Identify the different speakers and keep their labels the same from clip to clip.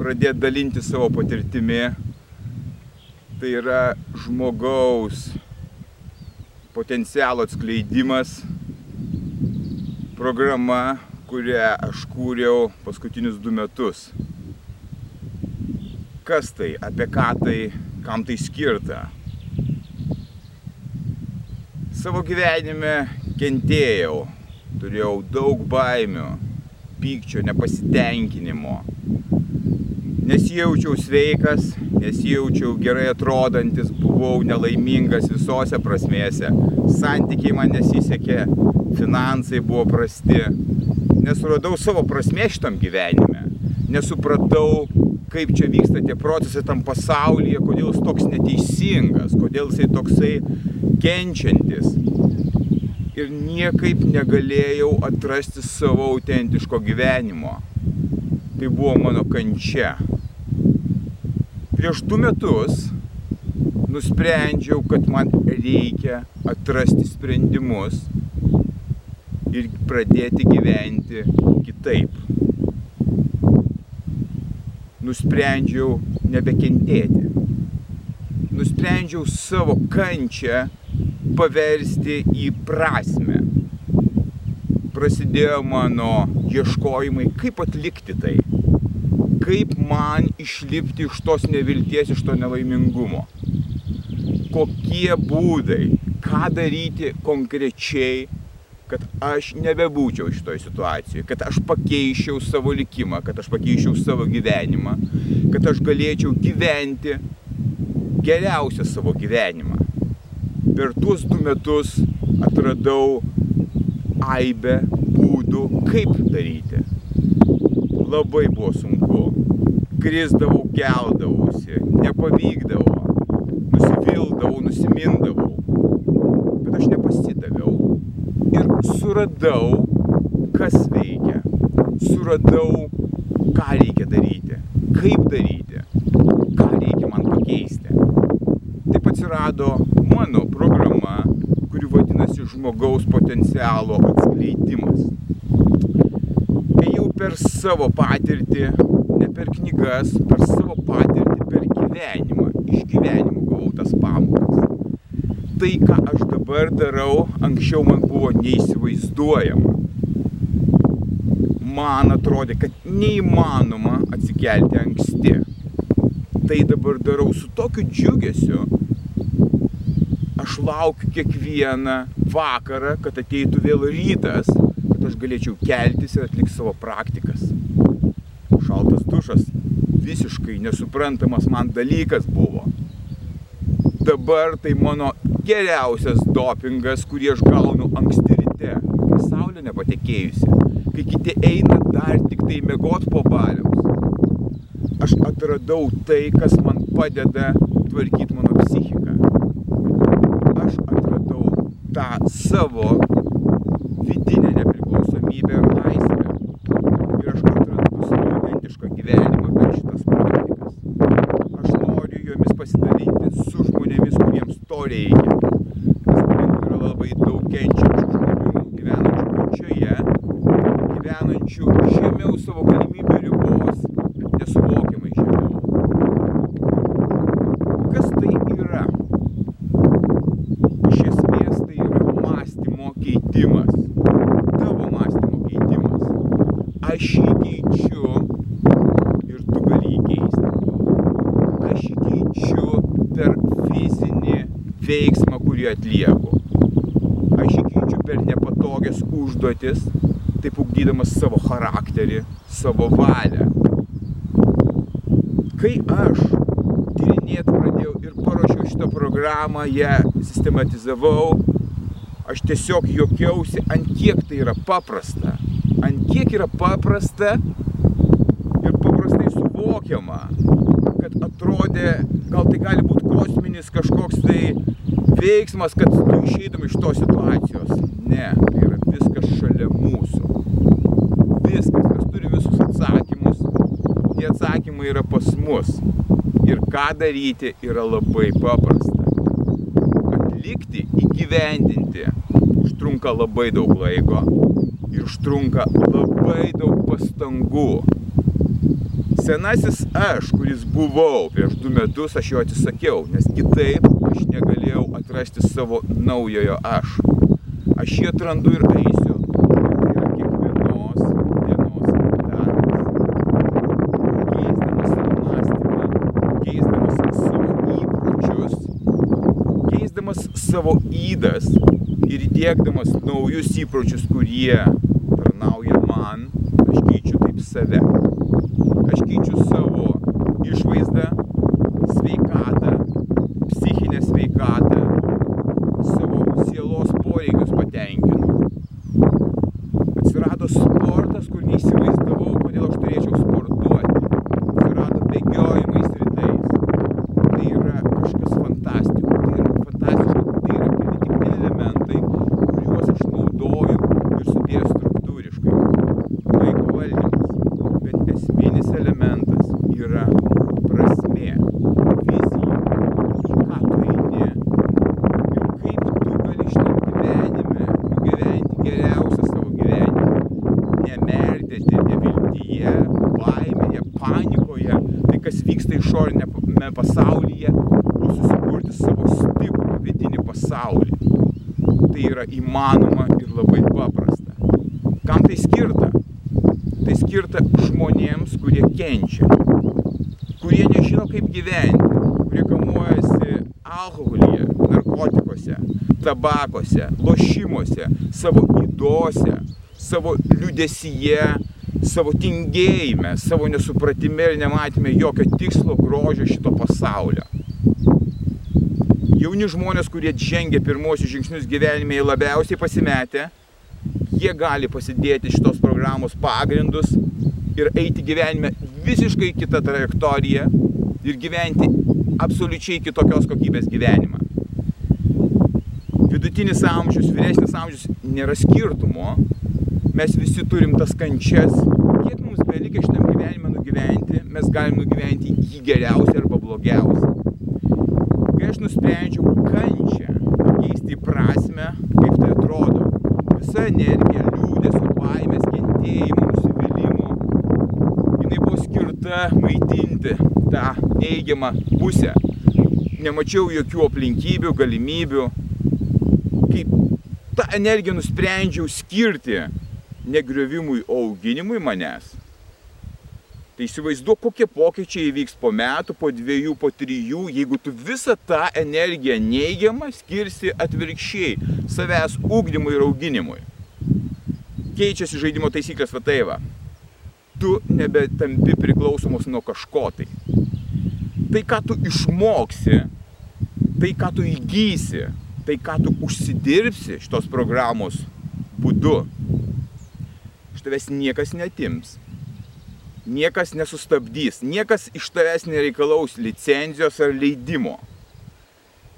Speaker 1: pradėti dalinti savo patirtimi. Tai yra žmogaus potencialo atskleidimas, programa, kurią aš kūriau paskutinius du metus. Kas tai, apie ką tai, kam tai skirta? Savo gyvenime kentėjau, turėjau daug baimių, pykčio, nepasitenkinimo. Nesijaučiau sveikas, nesijaučiau gerai atrodantis, buvau nelaimingas visose prasmėse. Santykiai man nesisekė, finansai buvo prasti. Nesuradau savo prasmė šitam gyvenime. Nesupratau, kaip čia vyksta tie procesai tam pasaulyje, kodėl jis toks neteisingas, kodėl jisai toksai kenčiantis ir niekaip negalėjau atrasti savo autentiško gyvenimo. Tai buvo mano kančia. Prieš du metus nusprendžiau, kad man reikia atrasti sprendimus ir pradėti gyventi kitaip. Nusprendžiau nebekentėti. Nusprendžiau savo kančią paversti į prasme. Prasidėjo mano ieškojimai, kaip atlikti tai. Kaip man išlipti iš tos nevilties, iš to nelaimingumo. Kokie būdai, ką daryti konkrečiai, kad aš nebebūčiau šitoj situacijoje, kad aš pakeičiau savo likimą, kad aš pakeičiau savo gyvenimą, kad aš galėčiau gyventi geriausią savo gyvenimą per tuos du metus atradau aibę būdų, kaip daryti. Labai buvo sunku. Krizdavau, keldavausi, nepavykdavo, nusivildavau, nusimindavau. Bet aš nepasidaviau ir suradau, kas veikia. Suradau, ką reikia daryti, kaip daryti, ką reikia man pakeisti. Taip atsirado mano programa, vadinasi žmogaus potencialo atskleidimas. Ėjau per savo patirtį, ne per knygas, per savo patirtį, per gyvenimą. Iš gyvenimo gavau tas pamokas. Tai, ką aš dabar darau, anksčiau man buvo neįsivaizduojama. Man atrodė, kad neįmanoma atsikelti anksti. Tai dabar darau su tokiu džiugesiu, aš laukiu kiekvieną vakarą, kad ateitų vėl rytas, kad aš galėčiau keltis ir atlikti savo praktikas. Šaltas dušas visiškai nesuprantamas man dalykas buvo. Dabar tai mano geriausias dopingas, kurį aš gaunu anksti ryte, kai saulė nepatekėjusi, kai kiti eina dar tik tai mėgot po baliaus. Aš atradau tai, kas man padeda tvarkyti mano psichiką tą savo vidinę nepriklausomybę ir laisvę. Ir aš atrandu savo autentišką gyvenimą per šitas praktikas. Aš noriu jomis pasidalinti su žmonėmis, kuriems to reikia. Nes yra labai daug kenčiančių žmonių, gyvenančių kančioje, gyvenančių žemiau savo galimybių ribos, nesuvokiamai žemiau. Kas tai yra? Iš esmės tai yra mąstymo keitimas. Tavo mąstymo keitimas. Aš jį keičiu ir tu gali jį keisti. Aš jį keičiu per fizinį veiksmą, kurį atlieku. Aš jį keičiu per nepatogias užduotis, taip ugdydamas savo charakterį, savo valią. Kai aš tyrinėti pradėjau ir paruošiau šitą programą, ją sistematizavau, aš tiesiog jokiausi, ant kiek tai yra paprasta. Ant kiek yra paprasta ir paprastai suvokiama kad atrodė, gal tai gali būti kosminis kažkoks tai veiksmas, kad tu išeitum iš tos situacijos. Ne, tai yra viskas šalia mūsų. Viskas, mes turime visus atsakymus, tie atsakymai yra pas mus. Ir ką daryti yra labai paprasta. Atlikti, įgyvendinti užtrunka labai daug laiko ir užtrunka labai daug pastangų. Senasis aš, kuris buvau prieš du metus, aš jo atsisakiau, nes kitaip aš negalėjau atrasti savo naujojo aš. Aš jį atrandu ir eisiu. Tai yra kiekvienos dienos darbas. Keisdamas savo mąstymą, keisdamas savo įpročius, keisdamas savo įdas ir įdėkdamas naujus įpročius, kurie tarnauja man, aš keičiu taip save. Aš keičiu savo išvaizdą, sveikatą, psichinę sveikatą, savo sielos poreikius patenkinu. Atsirado sportas, kur neįsivaizdavau, kodėl aš turėčiau sportuoti. Atsirado bėgiojimais rytais. Tai yra kažkas fantastiko, tai yra fantastiška, tai yra keli tik tie elementai, kuriuos aš naudoju ir sudėjau struktūriškai. Laiko valdymas. Bet esminis elementas yra prasmė, vizija, į ką tu eini ir kaip tu gali šitam gyvenime nugyventi geriausią savo gyvenimą. Nemerdėti neviltyje, baimėje, panikoje, tai kas vyksta išorinėme pasaulyje, o susikurti savo stiprų vidinį pasaulį. Tai yra įmanoma ir labai paprasta. Kam tai skirta? Tai skirta žmonėms, kurie kenčia, kurie nežino kaip gyventi, kurie kamuojasi alkoholyje, narkotikuose, tabakose, lošimuose, savo įdose, savo liudesyje, savo tingėjime, savo nesupratime ir nematime jokio tikslo grožio šito pasaulio. Jauni žmonės, kurie žengia pirmosius žingsnius gyvenime į labiausiai pasimetę, jie gali pasidėti šitos programos pagrindus ir eiti gyvenime visiškai kitą trajektoriją ir gyventi absoliučiai kitokios kokybės gyvenimą. Vidutinis amžius, vyresnis amžius nėra skirtumo, mes visi turim tas kančias, kiek mums belikia šitam gyvenime nugyventi, mes galim nugyventi jį geriausiai arba blogiausiai. Kai aš nusprendžiau kančią pakeisti į prasme, kaip tai atrodo, visa energija, liūdėsio, baimės, kentėjimo, nusivylimų, jinai buvo skirta maitinti tą neigiamą pusę. Nemačiau jokių aplinkybių, galimybių. Kaip tą energiją nusprendžiau skirti negriovimui, o auginimui manęs. Tai įsivaizduok, kokie pokyčiai įvyks po metų, po dviejų, po trijų, jeigu tu visą tą energiją neigiamą skirsi atvirkščiai savęs ūkdymui ir auginimui. Keičiasi žaidimo taisyklės va tai va. Tu nebetampi priklausomus nuo kažko tai. Tai, ką tu išmoksi, tai, ką tu įgysi, tai, ką tu užsidirbsi šitos programos būdu, iš tavęs niekas netims niekas nesustabdys, niekas iš tavęs nereikalaus licenzijos ar leidimo.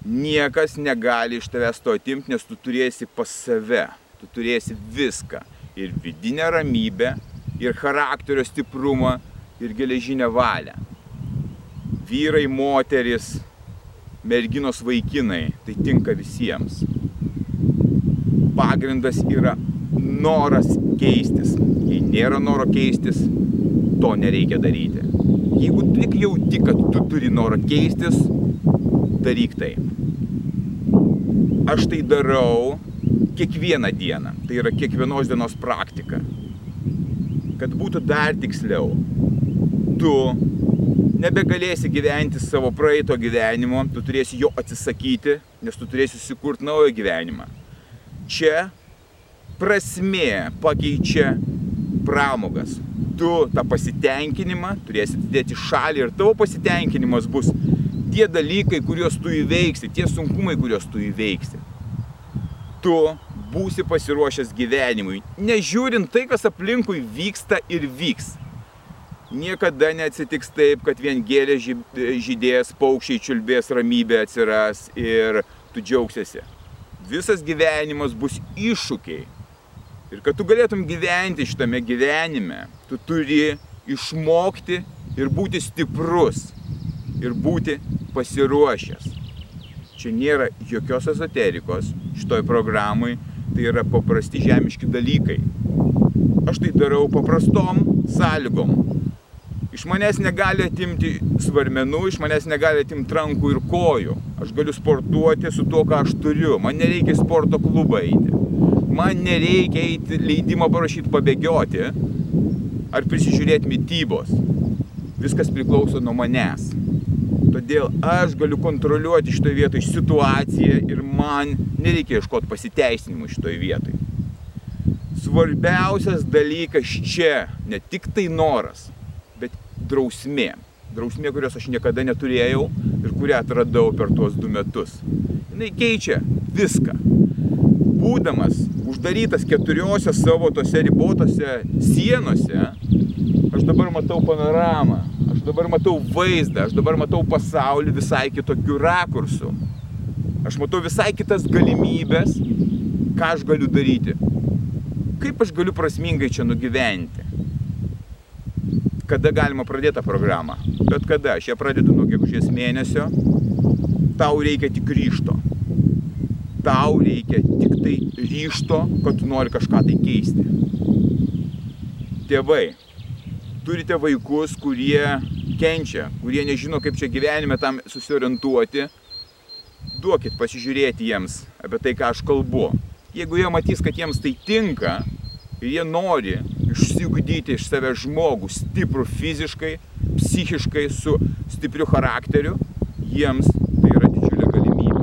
Speaker 1: Niekas negali iš tavęs to atimti, nes tu turėsi pas save, tu turėsi viską. Ir vidinę ramybę, ir charakterio stiprumą, ir geležinę valią. Vyrai, moteris, merginos vaikinai, tai tinka visiems. Pagrindas yra noras keistis. Jei nėra noro keistis, to nereikia daryti. Jeigu tik jauti, kad tu turi norą keistis, daryk tai. Aš tai darau kiekvieną dieną. Tai yra kiekvienos dienos praktika. Kad būtų dar tiksliau, tu nebegalėsi gyventi savo praeito gyvenimo, tu turėsi jo atsisakyti, nes tu turėsi susikurti naują gyvenimą. Čia prasmė pakeičia pramogas. Tu tą pasitenkinimą turėsi atidėti šalį ir tavo pasitenkinimas bus tie dalykai, kuriuos tu įveiksi, tie sunkumai, kuriuos tu įveiksi. Tu būsi pasiruošęs gyvenimui, nežiūrint tai, kas aplinkui vyksta ir vyks. Niekada neatsitiks taip, kad vien gėlė žydės, paukščiai čiulbės, ramybė atsiras ir tu džiaugsiesi. Visas gyvenimas bus iššūkiai. Ir kad tu galėtum gyventi šitame gyvenime, tu turi išmokti ir būti stiprus ir būti pasiruošęs. Čia nėra jokios ezoterikos šitoj programai, tai yra paprasti žemiški dalykai. Aš tai darau paprastom sąlygom. Iš manęs negali atimti svarmenų, iš manęs negali atimti rankų ir kojų. Aš galiu sportuoti su tuo, ką aš turiu. Man nereikia sporto klubą eiti. Man nereikia eiti leidimą parašyti pabėgioti ar prisižiūrėti mytybos. Viskas priklauso nuo manęs. Todėl aš galiu kontroliuoti šitoje vietoje situaciją ir man nereikia ieškoti pasiteisinimų šitoje vietoje. Svarbiausias dalykas čia ne tik tai noras, bet drausmė. Drausmė, kurios aš niekada neturėjau ir kurią atradau per tuos du metus. Jis keičia viską. Būdamas uždarytas keturiose savo tose ribotose sienose, aš dabar matau panoramą, aš dabar matau vaizdą, aš dabar matau pasaulį visai kitokių rakursų. Aš matau visai kitas galimybės, ką aš galiu daryti. Kaip aš galiu prasmingai čia nugyventi. Kada galima pradėti tą programą? Bet kada? Aš ją pradedu nuo gegužės mėnesio. Tau reikia tik ryšto. Tau reikia tik tai ryšto, kad tu nori kažką tai keisti. Tėvai, turite vaikus, kurie kenčia, kurie nežino, kaip čia gyvenime tam susiorientuoti, duokit pasižiūrėti jiems apie tai, ką aš kalbu. Jeigu jie matys, kad jiems tai tinka ir jie nori išsiugdyti iš savęs žmogų stiprų fiziškai, psichiškai, su stipriu charakteriu, jiems tai yra didžiulė galimybė.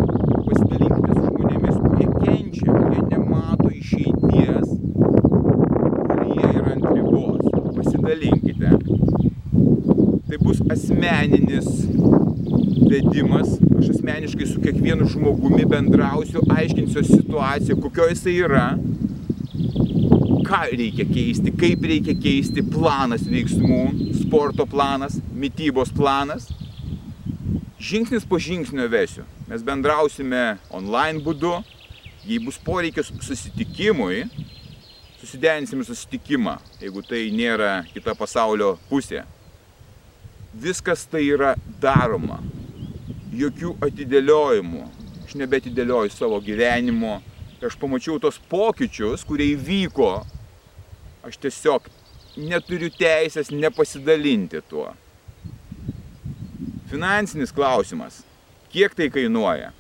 Speaker 1: Pasidalinkite su žmonėmis, kurie kenčia, kurie nemato išeities, kurie yra ant ribos. Pasidalinkite tai bus asmeninis vedimas, aš asmeniškai su kiekvienu žmogumi bendrausiu, aiškinsiu situaciją, kokio jisai yra, ką reikia keisti, kaip reikia keisti, planas veiksmų, sporto planas, mytybos planas. Žingsnis po žingsnio vesiu. Mes bendrausime online būdu, jei bus poreikis susitikimui, susiderinsim susitikimą, jeigu tai nėra kita pasaulio pusė viskas tai yra daroma. Jokių atidėliojimų. Aš nebetidėlioju savo gyvenimo. Aš pamačiau tos pokyčius, kurie įvyko. Aš tiesiog neturiu teisės nepasidalinti tuo. Finansinis klausimas. Kiek tai kainuoja?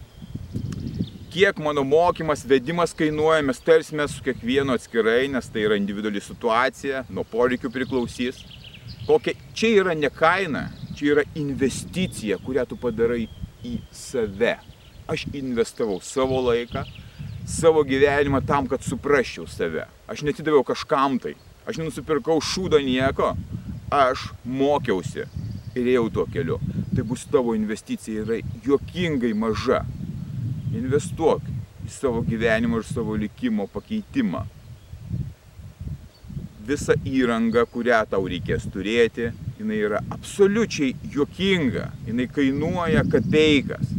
Speaker 1: Kiek mano mokymas, vedimas kainuoja, mes tarsime su kiekvienu atskirai, nes tai yra individuali situacija, nuo poreikių priklausys kokia čia yra ne kaina, čia yra investicija, kurią tu padarai į save. Aš investavau savo laiką, savo gyvenimą tam, kad suprasčiau save. Aš netidaviau kažkam tai. Aš nenusipirkau šūdo nieko. Aš mokiausi ir ėjau tuo keliu. Tai bus tavo investicija yra juokingai maža. Investuok į savo gyvenimo ir savo likimo pakeitimą visa įranga, kurią tau reikės turėti, jinai yra absoliučiai juokinga, jinai kainuoja kapeikas.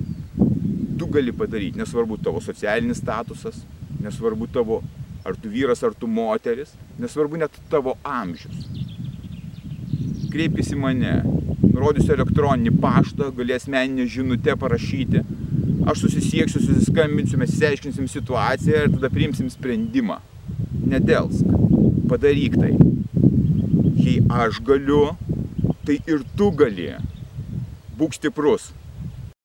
Speaker 1: Tu gali padaryti, nesvarbu tavo socialinis statusas, nesvarbu tavo, ar tu vyras, ar tu moteris, nesvarbu net tavo amžius. Kreipkis į mane, nurodysiu elektroninį paštą, gali asmeninę žinutę parašyti, aš susisieksiu, susiskambinsiu, mes įsiaiškinsim situaciją ir tada priimsim sprendimą. Nedelsk padaryk tai. Jei aš galiu, tai ir tu gali. Būk stiprus.